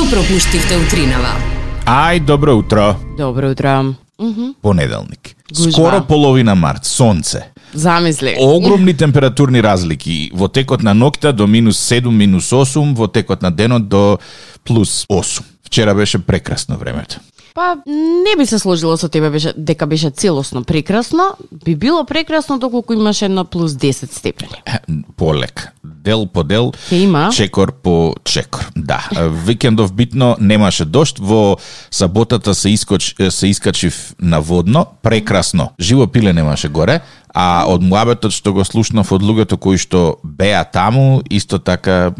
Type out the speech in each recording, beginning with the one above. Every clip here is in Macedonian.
Што пропуштивте утринава? Ај, добро утро. Добро утро. Мгм. Понеделник. Гужва. Скоро половина март, сонце. Замисли. Огромни температурни разлики во текот на ноќта до минус 7, минус 8, во текот на денот до плюс 8. Вчера беше прекрасно времето. Па не би се сложило со тебе беше дека беше целосно прекрасно, би било прекрасно доколку имаше едно плюс 10 степени. Полек. Дел по дел, Ке има? чекор по чекор. Да, викендов битно немаше дошт, во саботата се искоч се искачив на водно, прекрасно. Живо пиле немаше горе, а од муабетот што го слушнав од луѓето кои што беа таму, исто така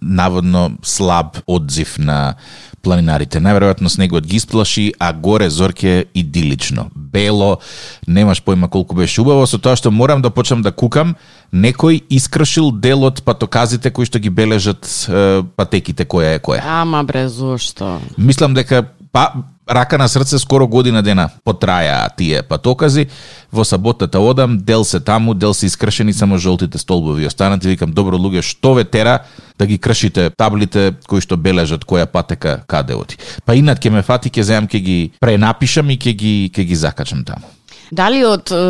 наводно слаб одзив на планинарите. Најверојатно снегот ги исплаши, а горе зорке идилично. Бело, немаш појма колку беше убаво, со тоа што морам да почнам да кукам, некој искршил дел од патоказите кои што ги бележат е, патеките која е која. Ама бре, зошто? Мислам дека па рака на срце скоро година дена потраја тие патокази. Во саботата одам, дел се таму, дел се искршени само жолтите столбови останат и викам добро луѓе што ве тера да ги кршите таблите кои што бележат која патека каде оди. Па инат ќе ме фати ќе земам ќе ги пренапишам и ќе ги ќе ги закачам таму. Дали од е,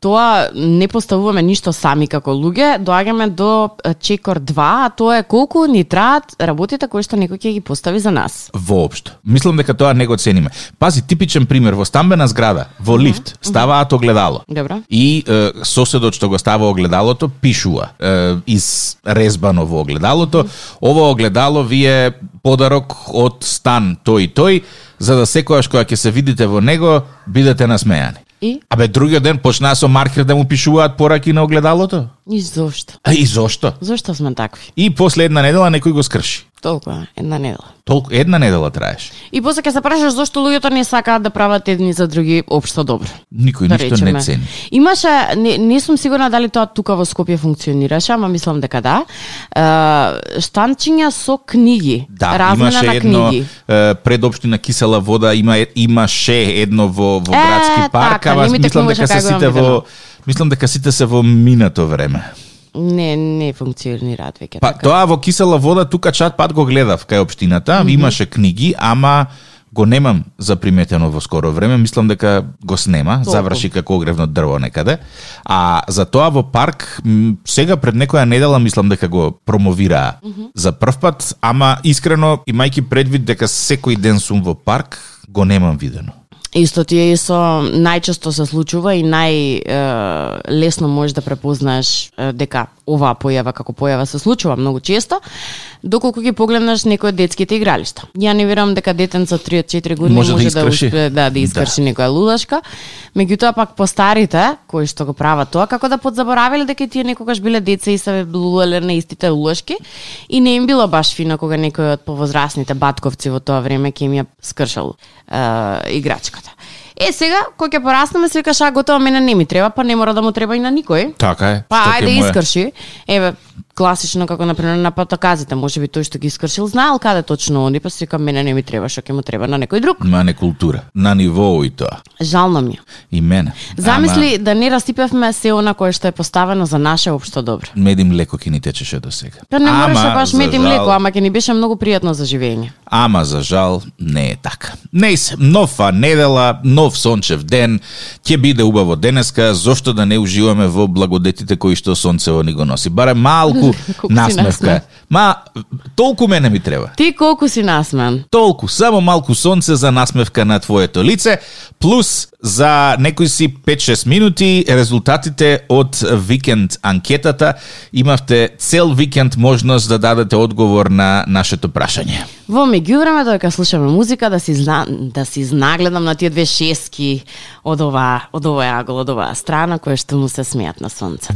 тоа не поставуваме ништо сами како луѓе, доаѓаме до чекор 2, а тоа е колку ни траат работите кои што некој ќе ги постави за нас. Воопшто. Мислам дека тоа не го цениме. Пази, типичен пример, во стамбена зграда, во лифт, ставаат огледало. Добро. И е, соседот што го става огледалото пишува е, изрезбано во огледалото, ова огледало ви е подарок од стан тој и тој, за да секојаш кога ќе се видите во него, бидете насмејани. И? Абе, другиот ден почнаа со маркер да му пишуваат пораки на огледалото. И зошто? А и зошто? Зошто сме такви? И после една недела некој го скрши. Толку една недела. Толку една недела траеше. И после ќе се прашаш зошто луѓето не сакаат да прават едни за други општо добро. Никој Да ништо не цени. Имаше, не, не сум сигурна дали тоа тука во Скопје функционираше, ама мислам дека да. Е, штанчиња со книги. Да, размена имаше на едно книги. е, пред општина Кисела вода, има имаше едно во во Е, градски парк, така, ама мислам дека се сите во видено. Мислам дека сите се во минато време. Не, не функционираат веќе Па така. тоа во Кисела вода тука чат пат го гледав кај општината, имаше книги, ама го немам заприметено во скоро време, мислам дека го снема, Толку. заврши како огревно дрво некаде. А за тоа во парк сега пред некоја недела мислам дека го промовираа за прв пат, ама искрено имајќи предвид дека секој ден сум во парк, го немам видено. Исто ти е и со најчесто се случува и нај е, лесно можеш да препознаеш дека оваа појава како појава се случува многу често, доколку ги погледнеш некои од детските игралишта. Ја не верувам дека детен со 3-4 години Може може, да да, успее да, да искрши некоја лудашка. Меѓутоа пак по старите, кои што го прават тоа, како да подзаборавиле дека тие некогаш биле деца и се лулеле на истите лулашки и не им било баш фино кога некој од повозрасните батковци во тоа време ќе им ја скршал е, играчката. Е, сега, кој ќе пораснеме, се викаш, а готово, мене не ми треба, па не мора да му треба и на никој. Така е. Па ајде искрши. Еве, класично како на пример на патоказите, може би тој што ги искршил знаел каде точно оди, па си мене не ми треба, што ќе му треба на некој друг. Има не култура. На ниво и тоа. Жално ми е. И мене. Замисли да не расипевме се она кое што е поставено за наше општо добро. Ама мед и млеко ќе ни течеше до сега. Па не мораше Ама, баш за мед и жал- млеко, ама ќе ни беше многу пријатно за живење. Ама за жал не е така. Не се, нова недела, нов сончев ден, ќе биде убаво денеска, зошто да не уживаме во благодетите кои што сонцево ни го носи. Баре малку Колку насмевка. Ма толку мене ми треба. Ти колку си насмен? Толку, само малку сонце за насмевка на твоето лице, плюс за некои си 5-6 минути резултатите од викенд анкетата. Имавте цел викенд можност да дадете одговор на нашето прашање. Во меѓувреме додека слушаме музика да си зна, да си знагледам на тие две шески од ова од овој агол од оваа страна која што му се смеат на сонце.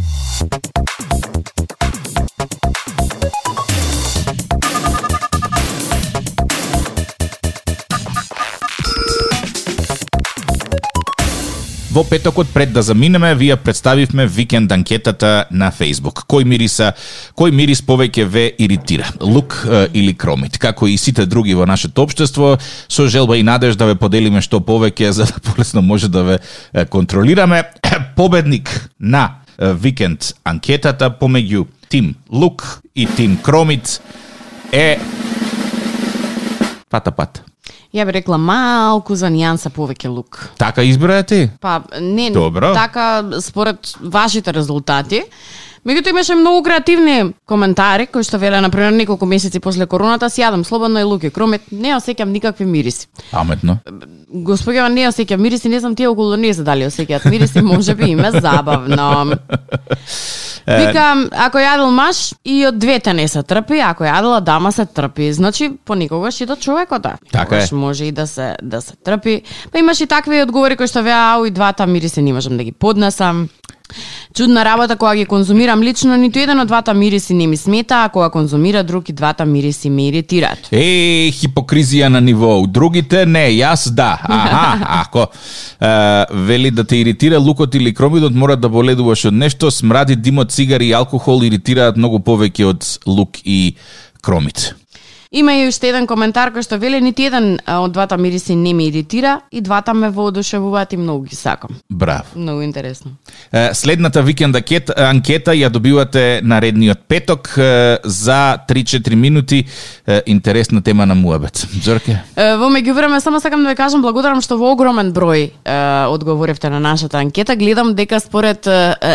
Во петокот пред да заминеме, вие представивме викенд анкетата на Facebook. Кој мириса, кој мирис повеќе ве иритира? Лук или кромит? Како и сите други во нашето општество, со желба и надеж да ве поделиме што повеќе за да полесно може да ве контролираме. Победник на викенд анкетата помеѓу Тим Лук и Тим Кромит е Пата пат. Ја би рекла малку за нијанса повеќе лук. Така избира ти? Па не Добро. така според вашите резултати. Меѓутоа имаше многу креативни коментари кои што веле на пример неколку месеци после короната си јадам слободно и лук и кромет, не осеќам никакви мириси. Паметно. Господја, не осеќам мириси, не знам тие околу не се дали осеќаат мириси, може би им е забавно. Викам, ако јадел маш, и од двете не се трпи, ако јадела дама се трпи. Значи, понекогаш и до човекот да. Така е. Може и да се да се трпи. Па имаш и такви одговори кои што веа, ау и двата мириси не можам да ги поднесам. Чудна работа кога ги конзумирам лично, ниту еден од двата мириси не ми смета, а кога конзумира друг и двата мириси ме иритираат. Е, хипокризија на ниво. Другите не, јас да. Аха, ако е, вели да те иритира лукот или кромидот, мора да боледуваш од нешто, смради, димот, цигари и алкохол иритираат многу повеќе од лук и кромит. Има и уште еден коментар кој што вели нити еден од двата мириси не ме иритира и двата ме воодушевуваат и многу ги сакам. Браво. Многу интересно. Следната викенд анкета, ја добивате наредниот петок за 3-4 минути. Интересна тема на Муабет. Зорке? Во меѓувреме само сакам да ви кажам благодарам што во огромен број е, одговоривте на нашата анкета. Гледам дека според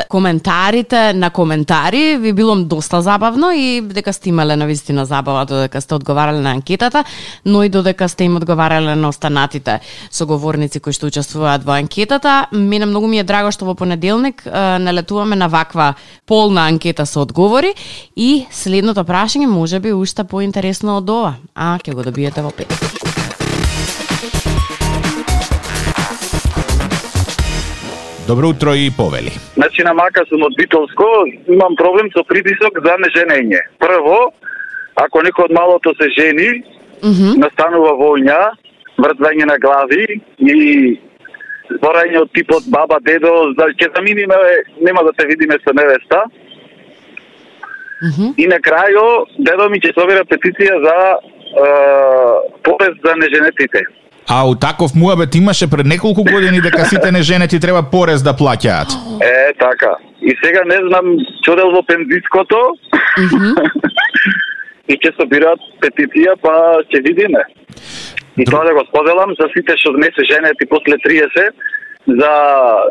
коментарите на коментари ви било доста забавно и дека сте имале на вистина забава додека сте одговарале на анкетата, но и додека сте им одговарале на останатите соговорници кои што учествуваат во анкетата. Мене многу ми е драго што во понеделник налетуваме на ваква полна анкета со одговори и следното прашање може би уште поинтересно од ова, а ќе го добиете во петок. Добро утро и повели. Значи на мака сум од Битолско, имам проблем со притисок за неженење. Прво, ако некој од малото се жени, настанува војња, вртвање на глави и зборање од типот баба, дедо, да ќе заминиме, нема да те видиме со невеста. И на крајо, дедо ми ќе собира петиција за е, порез за неженетите. А у таков муабет имаше пред неколку години дека сите неженети треба порез да плаќаат. Е, така. И сега не знам, чудел во пензиското. и ќе собираат петиција, па ќе видиме. И тоа да го споделам за сите што не се женети после 30, за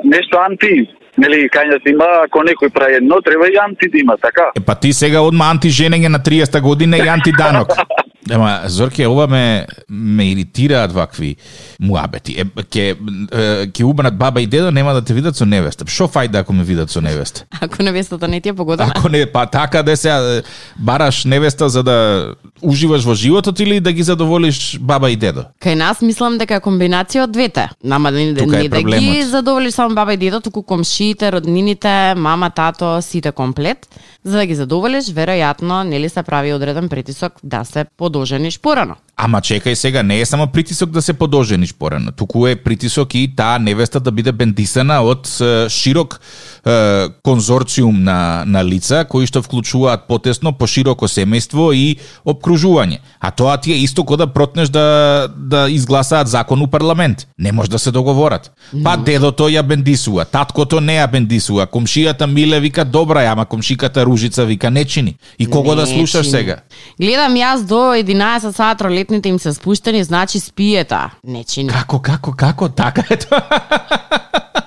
нешто анти, нели кањас има, ако некој прави едно, треба и анти да има, така? Е, па ти сега одма антиженење на 30 година и антиданок. Ема, Зорке, ова ме, ме иритираат вакви муабети. Е, ке, е, ке убанат баба и дедо, нема да те видат со невеста. Шо фајда ако ме видат со невеста? Ако невестата не ти е погодена. Ако не, па така да се бараш невеста за да уживаш во животот или да ги задоволиш баба и дедо? Кај нас мислам дека е комбинација од двете. Нама не, Тука е не да ги задоволиш само баба и дедо, туку комшиите, роднините, мама, тато, сите комплет. За да ги задоволиш, веројатно, нели се прави одреден притисок да се подожениш порано. Ама чекај сега, не е само притисок да се подожениш порано, туку е притисок и таа невеста да биде бендисана од широк е, конзорциум на, на лица кои што вклучуваат потесно, пошироко семејство и обкружување. А тоа ти е исто кој да протнеш да, да изгласаат закон у парламент. Не може да се договорат. Па дедото ја бендисува, таткото не ја бендисува, комшијата Миле вика добра ја, ама комшиката Ружица вика не чини. И кого да Не слушаш чини. сега? Гледам јас до 11 сат ролетните им се спуштени, значи спиета. Не чини. Како, како, како? Така е тоа.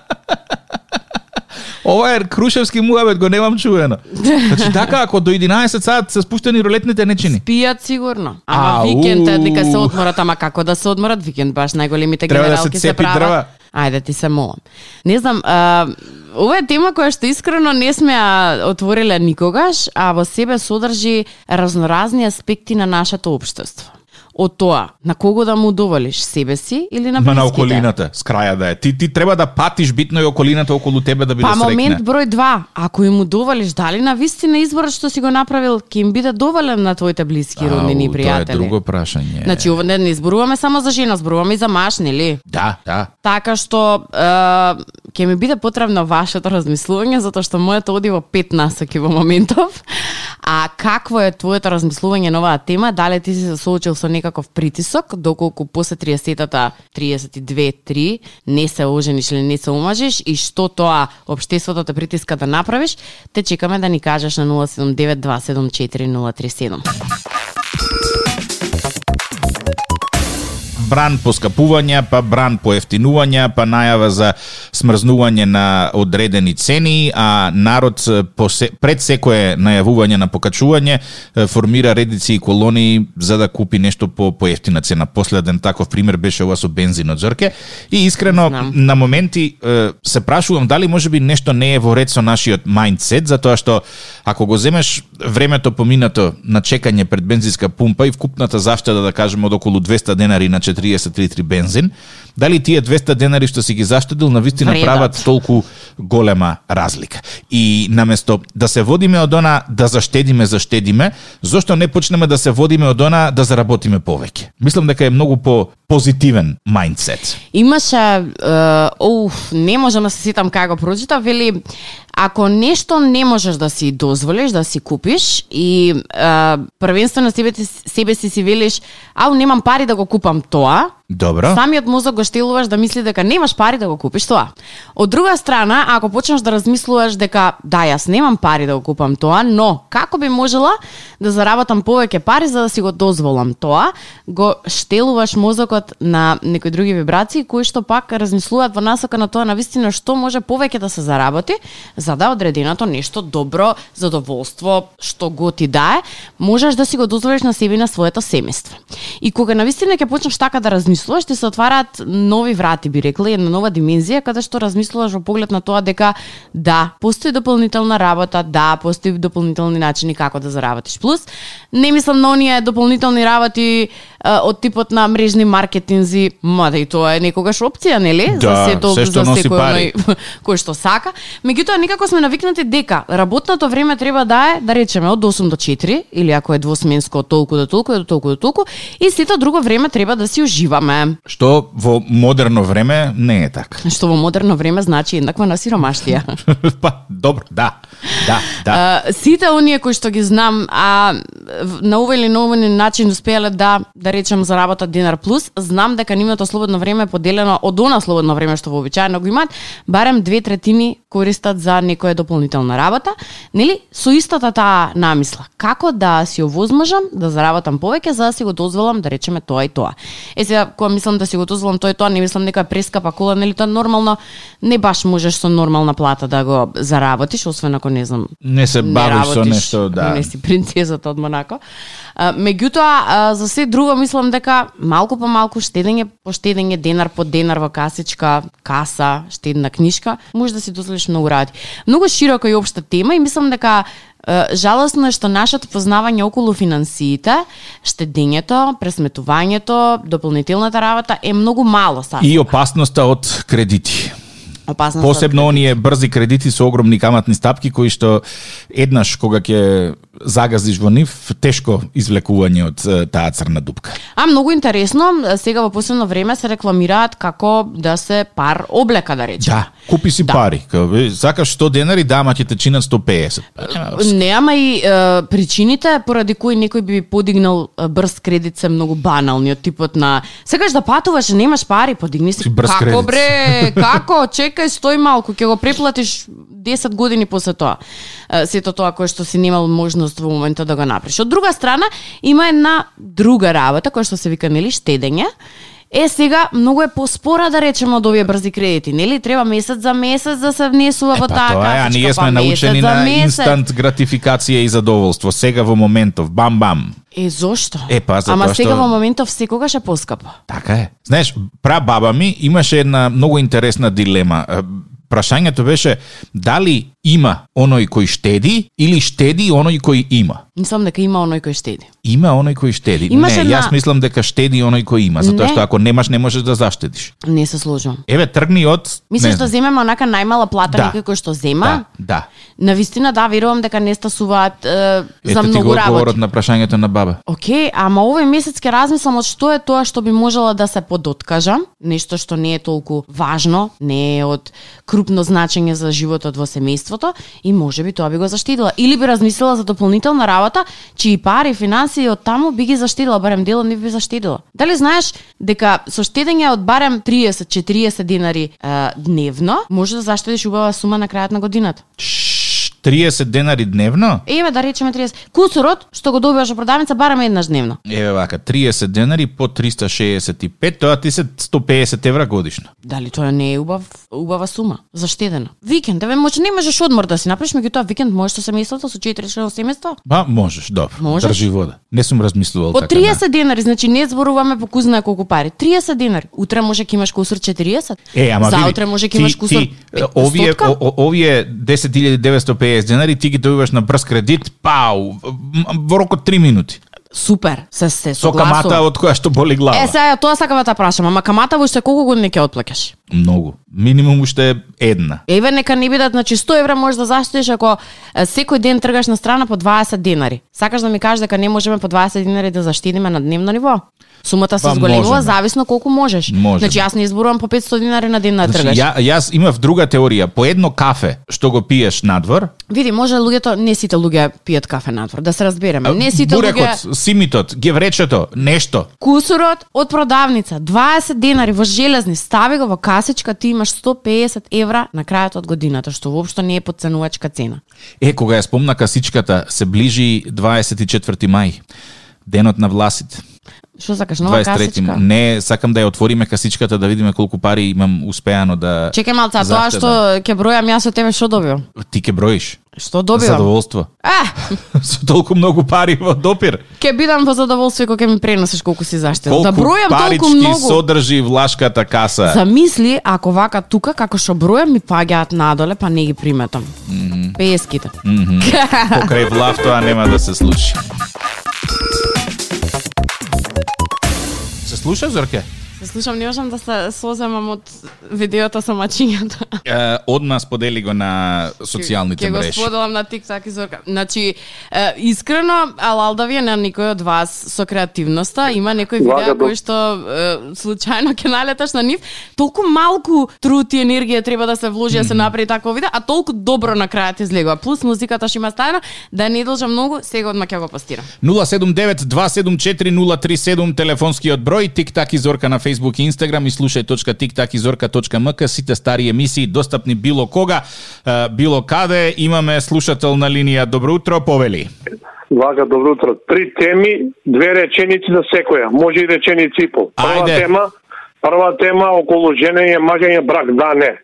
Ова е Крушевски муабет, го немам чуено. Значи така, ако до 11 сат се спуштени ролетните не чини. Пијат сигурно. Ама викенд дека се одморат, ама како да се одморат викенд баш најголемите Треба да се генералки се, прават. дрва. Ајде ти се молам. Не знам, а, ова е тема која што искрено не сме ја отвориле никогаш, а во себе содржи разноразни аспекти на нашето општество. Од тоа, на кого да му удоволиш, себе си или на Ма на околината, с краја да е. Ти, ти треба да патиш битно и околината околу тебе да биде Па среќна. момент број 2, ако им удоволиш, дали на вистина изборот што си го направил ќе им биде доволен на твоите блиски, роднини и Ау, Тоа е пријатели? друго прашање. Значи, ова не, не изборуваме само за жена, зборуваме и за маж, нели? Да, да. Така што е, ќе ми биде потребно вашето размислување, затоа што моето оди во 5 насоки во моментов. А какво е твоето размислување на оваа тема? Дали ти си се соочил со некаков притисок, доколку после 30-тата, 32-3, не се ожениш или не се омажиш и што тоа обштеството те притиска да направиш, те чекаме да ни кажеш на 079 274 037. Бран поскапувања, па бран поевтинувања, па најава за смрзнување на одредени цени, а народ посе, пред секое најавување на покачување формира редици и колонии за да купи нешто по поевтина цена. Последен таков пример беше ова со бензинот Зорке и искрено Знам. на моменти се прашувам дали можеби нешто не е во ред со нашиот мајндсет, затоа што ако го земеш времето поминато на чекање пред бензинска пумпа и вкупната заштеда да кажеме од околу 200 денари на 40 литри бензин, дали тие 200 денари што си ги заштедил на вистина Вредат. прават толку голема разлика. И наместо да се водиме од она да заштедиме, заштедиме, зошто не почнеме да се водиме од она да заработиме повеќе? Мислам дека е многу по позитивен мајндсет. Имаше, uh, оуф, не можам да се сетам како го прочита, вели ако нешто не можеш да си дозволиш да си купиш и а, првенствено себе, себе си си велиш, ау немам пари да го купам тоа, Добро. Самиот мозок го штелуваш да мисли дека немаш пари да го купиш тоа. Од друга страна, ако почнеш да размислуваш дека да, јас немам пари да го купам тоа, но како би можела да заработам повеќе пари за да си го дозволам тоа, го штелуваш мозокот на некои други вибрации кои што пак размислуваат во насока на тоа на вистина што може повеќе да се заработи за да одреденото нешто добро, задоволство, што го ти дае, можеш да си го дозволиш на себе и на своето семејство. И кога на вистина ќе почнеш така да размислуваш размислуваш, ти се отвараат нови врати, би рекла, една нова dimenzија, каде што размислуваш во поглед на тоа дека да, постои дополнителна работа, да, постои дополнителни начини како да заработиш. Плюс, не мислам на оние дополнителни работи од типот на мрежни маркетинзи, мада и тоа е некогаш опција, нели? Да, за сето, се што за секој пари. кој што сака. Меѓутоа некако сме навикнати дека работното време треба да е, да речеме, од 8 до 4 или ако е двосменско толку до толку, до толку до толку и сето друго време треба да си уживаме. Што во модерно време не е така. Што во модерно време значи еднаква на сиромаштија. па, добро, да. Да, да. А, сите оние кои што ги знам, а на овој или на овој начин успеале да да речем заработат динар плюс, знам дека нивното слободно време е поделено од она слободно време што вообичаено го имаат, барем две третини користат за некоја дополнителна работа, нели? Со истата таа намисла. Како да си овозможам да заработам повеќе за да си го дозволам да речеме тоа и тоа. Е сега кога мислам да си го дозволам тоа и тоа, не мислам некоја прескапа кола, нели тоа нормално не баш можеш со нормална плата да го заработиш, освен ако не знам. Не се бавиш со нешто, да. Не си принцезата од Монако. Меѓутоа, за се друго мислам дека малку по малку штедење по штедење, денар по денар во касичка, каса, штедна книшка, може да се дозволиш многу ради. Многу широка и општа тема и мислам дека жалосно е што нашето познавање околу финансиите, штедењето, пресметувањето, дополнителната работа е многу мало сад. И опасноста од кредити. Опасност Посебно оние брзи кредити со огромни каматни стапки кои што еднаш кога ќе загазиш во нив, тешко извлекување од таа црна дупка. А многу интересно, сега во последно време се рекламираат како да се пар облека да речеме. Да, купи си да. пари. Сакаш 100 денари, да, ама ќе те чинат 150. Не, ама и е, причините поради кои некој би подигнал брз кредит се многу банални од типот на сакаш да патуваш, немаш пари, подигни си. Брз како кредит. бре? Како? Чекај, стој малку, ќе го преплатиш 10 години после тоа. Сето тоа кое што си немал можност во моментот да го направиш. Од друга страна, има една друга работа која што се вика нели штедење. Е, сега многу е поспора да речеме од овие брзи кредити, нели? Треба месец за месец да се внесува во таа тоа е, а ние сме па научени за на инстант гратификација и задоволство. Сега во моментов, бам бам. Е, зошто? Е, па, затоа Ама сега што- во моментов секогаш е поскапо. Така е. Знаеш, прабаба ми имаше една многу интересна дилема. Е, Прашањето беше дали има оној кој штеди или штеди оној кој има. Мислам дека има оној кој штеди. Има оној кој штеди. Имаше не, една- јас мислам дека штеди оној кој има, затоа Не. што ако немаш не можеш да заштедиш. Не се сложувам. Еве тргни од Мислиш знам. земеме онака најмала плата Да. некој кој што зема? Да, да. На вистина да, верувам дека не стасуваат е, за Ето ти го многу одговорот работи. на прашањето на баба. Океј, ама овој месец ќе размислам од што е тоа што би можела да се подоткажам, нешто што не е толку важно, не е од крупно значење за животот во семејството и може би тоа би го заштедила. Или би размислила за дополнителна работа, чии пари, финансии од таму би ги заштедила, барем дел од нив би заштедила. Дали знаеш дека со штедење од барем 30-40 динари е, дневно, може да заштедиш убава сума на крајот на годината? 30 денари дневно? Еве да речеме 30. Кусурот што го добиваш од продавница барем еднаш дневно. Еве вака, 30 денари по 365, тоа ти се 150 евра годишно. Дали тоа не е убав убава сума? Заштедено. Викенд, еве може не можеш одмор да си направиш, меѓутоа викенд можеш со семејството со 4 члена семејство. Ба, можеш, добро. Можеш? Држи вода. Не сум размислувал По така. 30 денари, значи не зборуваме по кузна колку пари. 30 денари. Утре може ќе имаш кусур 40. Е, ама Заутре може ќе имаш кусур ти, овие о- овие 10950 денари ти ги добиваш на брз кредит, пау, во рок од 3 минути. Супер, се се Со согласувам. камата од која што боли глава. Е, сега тоа сакам да прашам, ама камата во уште колку години ќе отплаќаш? Многу. Минимум уште една. Еве нека не бидат, значи 100 евра можеш да заштедиш ако секој ден тргаш на страна по 20 денари. Сакаш да ми кажеш дека не можеме по 20 денари да заштедиме на дневно ниво? Сумата се Па, зголемува зависно колку можеш. Можеме. Значи јас не изборувам по 500 денари на ден да Значи, тргаш. ја, јас имав друга теорија. По едно кафе што го пиеш надвор, Види, може луѓето, не сите луѓе пијат кафе надвор, да се разбереме. Не сите бурекот, луѓе симитот, гевречето, нешто. Кусурот од продавница 20 денари во железни, стави го во касичка, ти имаш 150 евра на крајот од годината, што воопшто не е подценувачка цена. Е, кога ја спомна касичката, се ближи 24 мај. Денот на власите. Што сакаш, нова 23 касичка? Не, сакам да ја отвориме касичката да видиме колку пари имам успеано да Чекај малца, а тоа што ќе бројам јас од тебе што добивам? Ти ке броиш. Што добивам? Задоволство. Е, Со толку многу пари во допир. ќе бидам во задоволство кога ќе ми преносиш колку си заштедил. Да Колку бројам толку парички многу. содржи влашката каса. Замисли, ако вака тука, како што бројам, ми паѓаат надоле, па не ги приметам. Mm -hmm. Песките. Мгм. Покрај влав тоа нема да се случи. Се слуша, Зорке? Се слушам, не можам да се соземам од видеото со мачињата. Е, одма сподели го на социјалните Ќе го мрежи. споделам на TikTok и Зорка. Значи, е, искрено, алалдавија на никој од вас со креативноста. Има некои видеа Вага, кои што е, случајно ќе налеташ на нив. Толку малку труд и енергија треба да се вложи да се направи такво видео, а толку добро на крајот излегува. Плюс музиката што има стајна, да не должам многу, сега одма ќе го постирам. 079-274-037 телефонскиот број, тик-так и Зорка на Facebook и Instagram и слушај.тиктакизорка.мк сите стари емисии достапни било кога, било каде. Имаме слушател на линија. Добро утро, повели. Вага, добро утро. Три теми, две реченици за секоја. Може и реченици и пол. Прва Ајде. тема, прва тема околу женење, мажење, брак, да, не.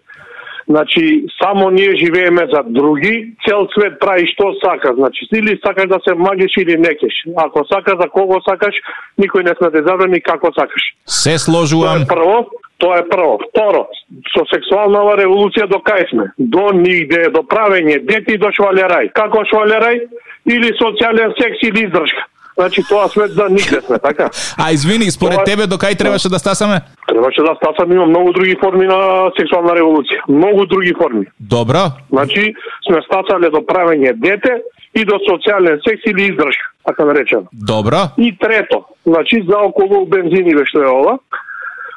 Значи, само ние живееме за други, цел свет прави што сака. Значи, или сакаш да се мажеш или некеш. Ако сакаш за кого сакаш, никој не сме те забрани како сакаш. Се Тоа сложувам. е прво, тоа е прво. Второ, со сексуалнава револуција до кај сме? До нигде, до правење дети до швалерај. Како швалерај? Или социјален секс или издржка. Значи тоа свет за нигде сме, така? А извини, според Тоа- тебе до кај требаше да стасаме? Требаше да стасам има многу други форми на сексуална револуција. Многу други форми. Добро. Значи, сме стасале до правење дете и до социјален секс или издржка, така наречено. Добро. И трето, значи за околу бензиниве што е ова,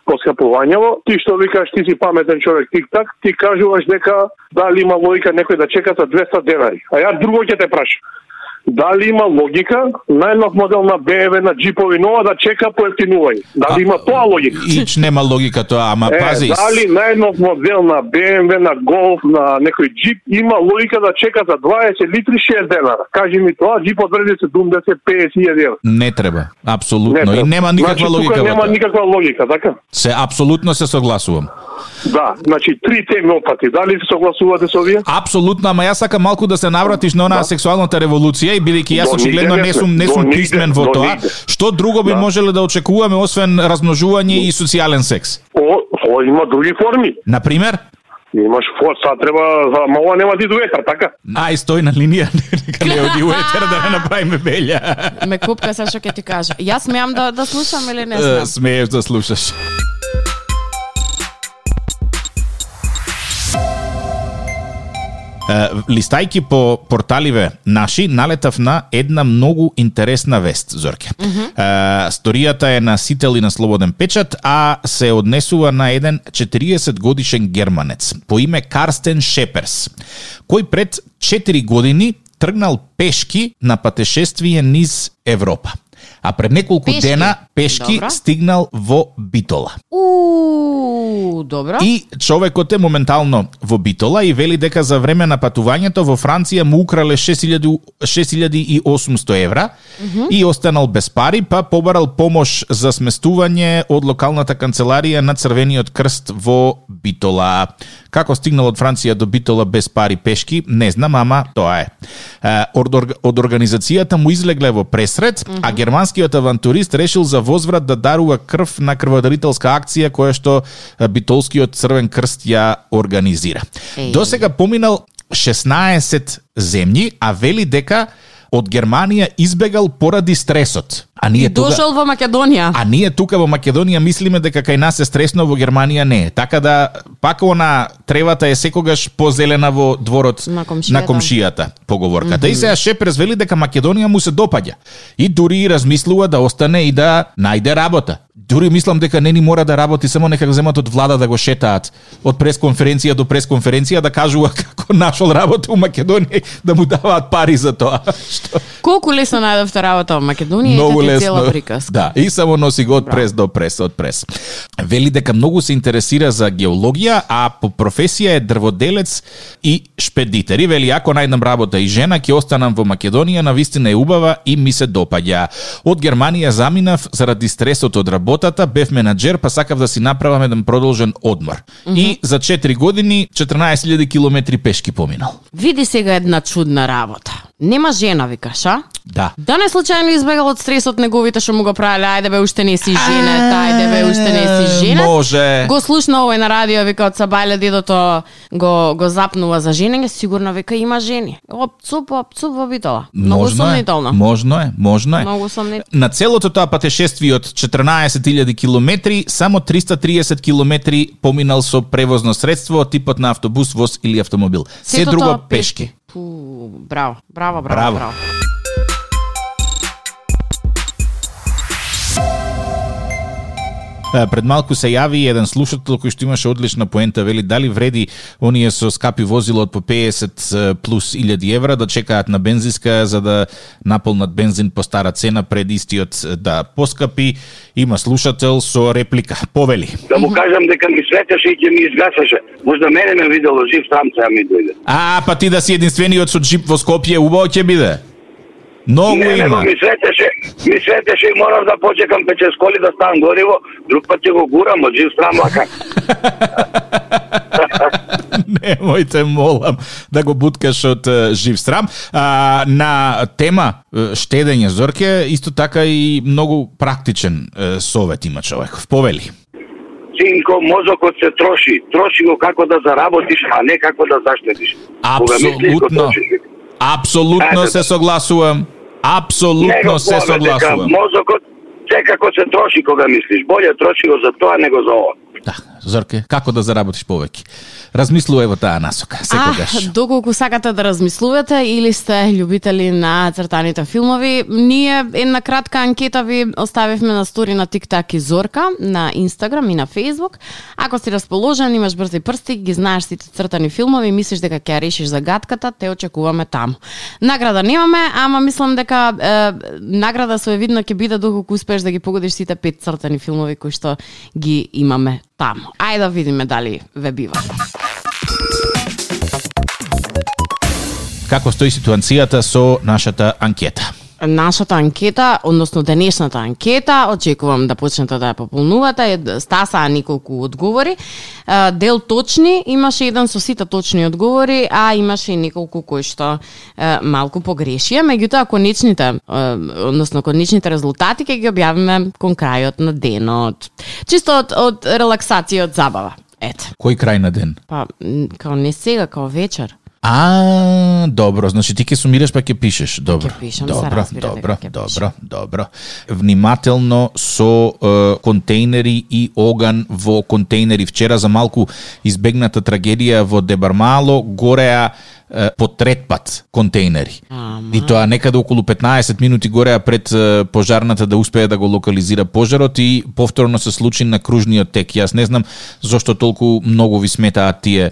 поскапувањево, ти што викаш ти си паметен човек тик-так, ти кажуваш дека дали има логика некој да чека за 200 денари. А ја друго ќе те прашам. Дали има логика најнов модел на BMW на джипови нова да чека по ефтинување? Дали има тоа логика? Ич нема логика тоа, ама Е, пази. дали најнов модел на BMW, на Golf, на некој джип има логика да чека за 20 литри 6 денара? Кажи ми тоа, джипот вреди 70, 50 евра. Не треба, апсолутно. И нема никаква значи, логика тука нема никаква логика, така? Се апсолутно се согласувам. Да, значи три теми опати. Дали се согласувате со овие? Апсолутно, ама јас сакам малку да се навратиш на онаа сексуалната револуција и бидејќи јас очигледно не сум не сум писмен во тоа, што друго би Да. можеле да очекуваме освен размножување и социјален секс? О, о, има други форми. На пример, Имаш фот, сад треба, за- ма ова нема ти до ветар, така? ај стој на линија, нека не оди у етер да не направиме белја. Ме купка се што ќе ти кажа. Јас смеам да да слушам или не смеам? Смееш да слушаш. Листајки по порталиве наши, налетав на една многу интересна вест, Зорке. Mm -hmm. Сторијата е на Сител и на Слободен печат, а се однесува на еден 40 годишен германец по име Карстен Шеперс, кој пред 4 години тргнал пешки на патешествие низ Европа. А пред неколку Пешки. дена пешки Добро. стигнал во Битола. У, добро. И човекот е моментално во Битола и вели дека за време на патувањето во Франција му украле 6000 6800 евра и останал без пари, па побарал помош за сместување од локалната канцеларија на Црвениот крст во Битола. Како стигнал од Франција до Битола без пари пешки, не знам, ама тоа е. Од, од организацијата му излегле во пресред, а германскиот авантурист решил за возврат да дарува крв на крводарителска акција која што Битолскиот Црвен крст ја организира. До сега поминал 16 земји, а вели дека од Германија избегал поради стресот. А ние И дошол во Македонија. А ние тука во Македонија мислиме дека кај нас е стресно, во Германија не е. Така да пак она тревата е секогаш позелена во дворот На комшијата. на комшијата поговорката. Mm -hmm. И сега Шепрес вели дека Македонија му се допаѓа. И дури и размислува да остане и да најде работа. Дури мислам дека не ни мора да работи, само нека го земат од влада да го шетаат од пресконференција до пресконференција да кажува како нашол работа у Македонија да му даваат пари за тоа. Што Колку лесно најдовте работа во Македонија многу лесно. Да, и само носи го од прес до прес, од прес. Вели дека многу се интересира за геологија, а по професија е дрводелец и шпедитер. И вели, ако најдам работа и жена, ќе останам во Македонија, на вистина е убава и ми се допаѓа. Од Германија заминав заради стресот од работата, бев менаџер, па сакав да си направам еден продолжен одмор. И за 4 години 14.000 километри пешки поминал. Види сега една чудна работа. Нема жена, викаш, а? Да. Да не случајно избегал од стресот неговите што му го правеле, ајде бе, уште не си женет, ајде бе, уште не си женет. Може. Го слушна овој на радио, вика од Сабајле дедото го, го запнува за женење, сигурно вика има жени. Оп, цуп, оп, цуп во битола. Многу Можно е, сомнително. Можно е, можно е. Многу сомнително. На целото тоа патешествие од 14.000 километри, само 330 километри поминал со превозно средство, типот на автобус, воз или автомобил. Се друго пешки. tipo. Brau. Brava, brava, brava. brava. Пред малку се јави еден слушател кој што имаше одлична поента, вели дали вреди оние со скапи возила од по 50 плюс 1000 евра да чекаат на бензинска за да наполнат бензин по стара цена пред истиот да поскапи. Има слушател со реплика. Повели. да му кажам дека ми светеше и ќе ми изгасаше. Можда мене ме видело жив сам сега ми дојде. А, па ти да си единствениот со джип во Скопје, убаво ќе биде. Многу Не, има. ми светеше, ми светеше и морав да почекам печесколи да ставам гориво, друг пат ќе го гурам од жив срам лака. Немојте, молам, да го буткаш од жив срам. А, на тема штедење Зорке, исто така и многу практичен совет има човек. Повели. Синко, мозокот се троши. Троши го како да заработиш, а не како да заштедиш. Апсолутно. Апсолутно Ете, се да. согласувам. Апсолутно се согласувам. Мозокот секако се троши кога мислиш. Боле троши го за тоа, него за ова. Да, Зорке, како да заработиш повеќе? Размислувај во таа насока, секогаш. А, доколку сакате да размислувате или сте љубители на цртаните филмови, ние една кратка анкета ви оставивме на стори на TikTok и Зорка, на Инстаграм и на Facebook. Ако си расположен, имаш брзи прсти, ги знаеш сите цртани филмови мислиш дека ќе решиш загадката, те очекуваме таму. Награда немаме, ама мислам дека е, награда своевидно ќе биде доколку успееш да ги погодиш сите пет цртани филмови кои што ги имаме таму. Ајде да видиме дали ве бива. Како стои ситуацијата со нашата анкета? Нашата анкета, односно денешната анкета, очекувам да почнете да ја пополнувате, стасаа неколку одговори. Дел точни, имаше еден со сите точни одговори, а имаше и неколку кои што малку погрешија, меѓутоа конечните, односно конечните резултати ќе ги објавиме кон крајот на денот. Чисто од, од релаксација, од забава. Ете. Кој крај на ден? Па, као не сега, као вечер. А, добро, значи ти ќе сумираш па ќе пишеш. Добро. Ќе пишам, се добро, разбира добро, дека добро, пишам. добро. Внимателно со е, контейнери и оган во контейнери. Вчера за малку избегната трагедија во Дебармало, гореа по третпат контейнери. И тоа некаде околу 15 минути горе пред пожарната да успее да го локализира пожарот и повторно се случи на кружниот тек. Јас не знам зошто толку многу ви сметаат тие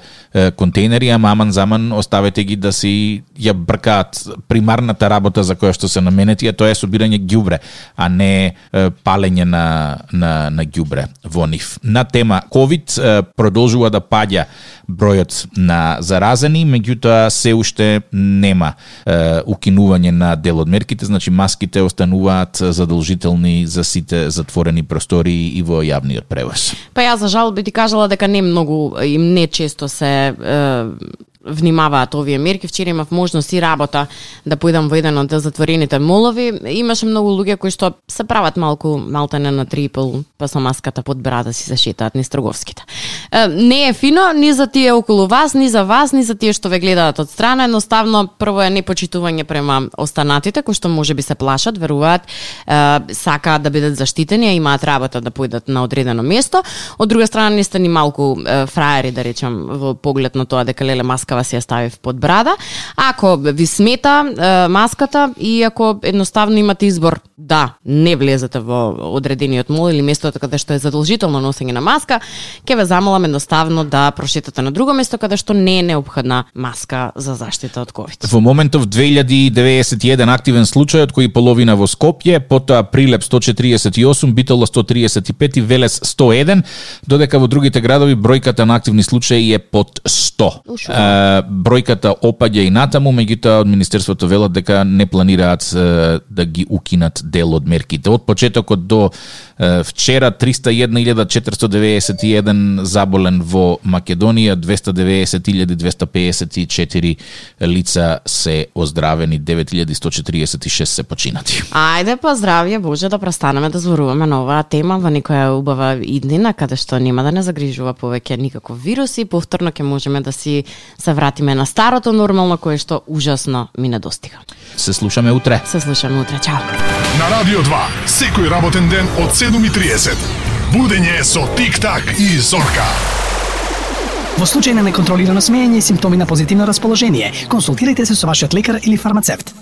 контейнери, ама аман заман оставете ги да си ја бркаат примарната работа за која што се наменети, а тоа е собирање ѓубре, а не палење на на на ѓубре во нив. На тема ковид продолжува да паѓа бројот на заразени, меѓутоа се уште нема е, укинување на дел од мерките, значи маските остануваат задолжителни за сите затворени простори и во јавниот превоз. Па ја за жал би ти кажала дека не многу и не често се е, внимаваат овие мерки. Вчера имав можност и работа да појдам во еден од затворените молови. Имаше многу луѓе кои што се прават малку малтане на трипл, па со маската под брада си се шетаат низ трговските. Не е фино ни за тие околу вас, ни за вас, ни за тие што ве гледаат од страна. Едноставно, прво е непочитување према останатите, кои што може би се плашат, веруваат, сакаат да бидат заштитени, а имаат работа да појдат на одредено место. Од друга страна, не сте ни малку фраери, да речем, во поглед на тоа дека леле маска маскава си ја ставив под брада. Ако ви смета маската и ако едноставно имате избор да не влезете во одредениот мол или местото каде што е задолжително носење на маска, ќе ве замолам едноставно да прошетате на друго место каде што не е необходна маска за заштита од ковид. Во моментов 2091 активен случај од кои половина во Скопје, потоа Прилеп 148, Битола 135 и Велес 101, додека во другите градови бројката на активни случаи е под 100 бројката опаѓа и натаму, меѓутоа од Министерството велат дека не планираат да ги укинат дел од мерките. Од почетокот до вчера 301.491 заболен во Македонија, 290.254 лица се оздравени, 9.146 се починати. Ајде па здравје Боже да престанеме да зборуваме на оваа тема во некоја убава иднина каде што нема да не загрижува повеќе никаков вирус и повторно ќе можеме да си се вратиме на старото нормално кое што ужасно ми недостига. Се слушаме утре. Се слушаме утре. Чао. На Радио 2, секој работен ден од 7.30. Будење со Тик-так и Зорка. Во случај на неконтролирано смеење и симптоми на позитивно расположение, консултирайте се со вашиот лекар или фармацевт.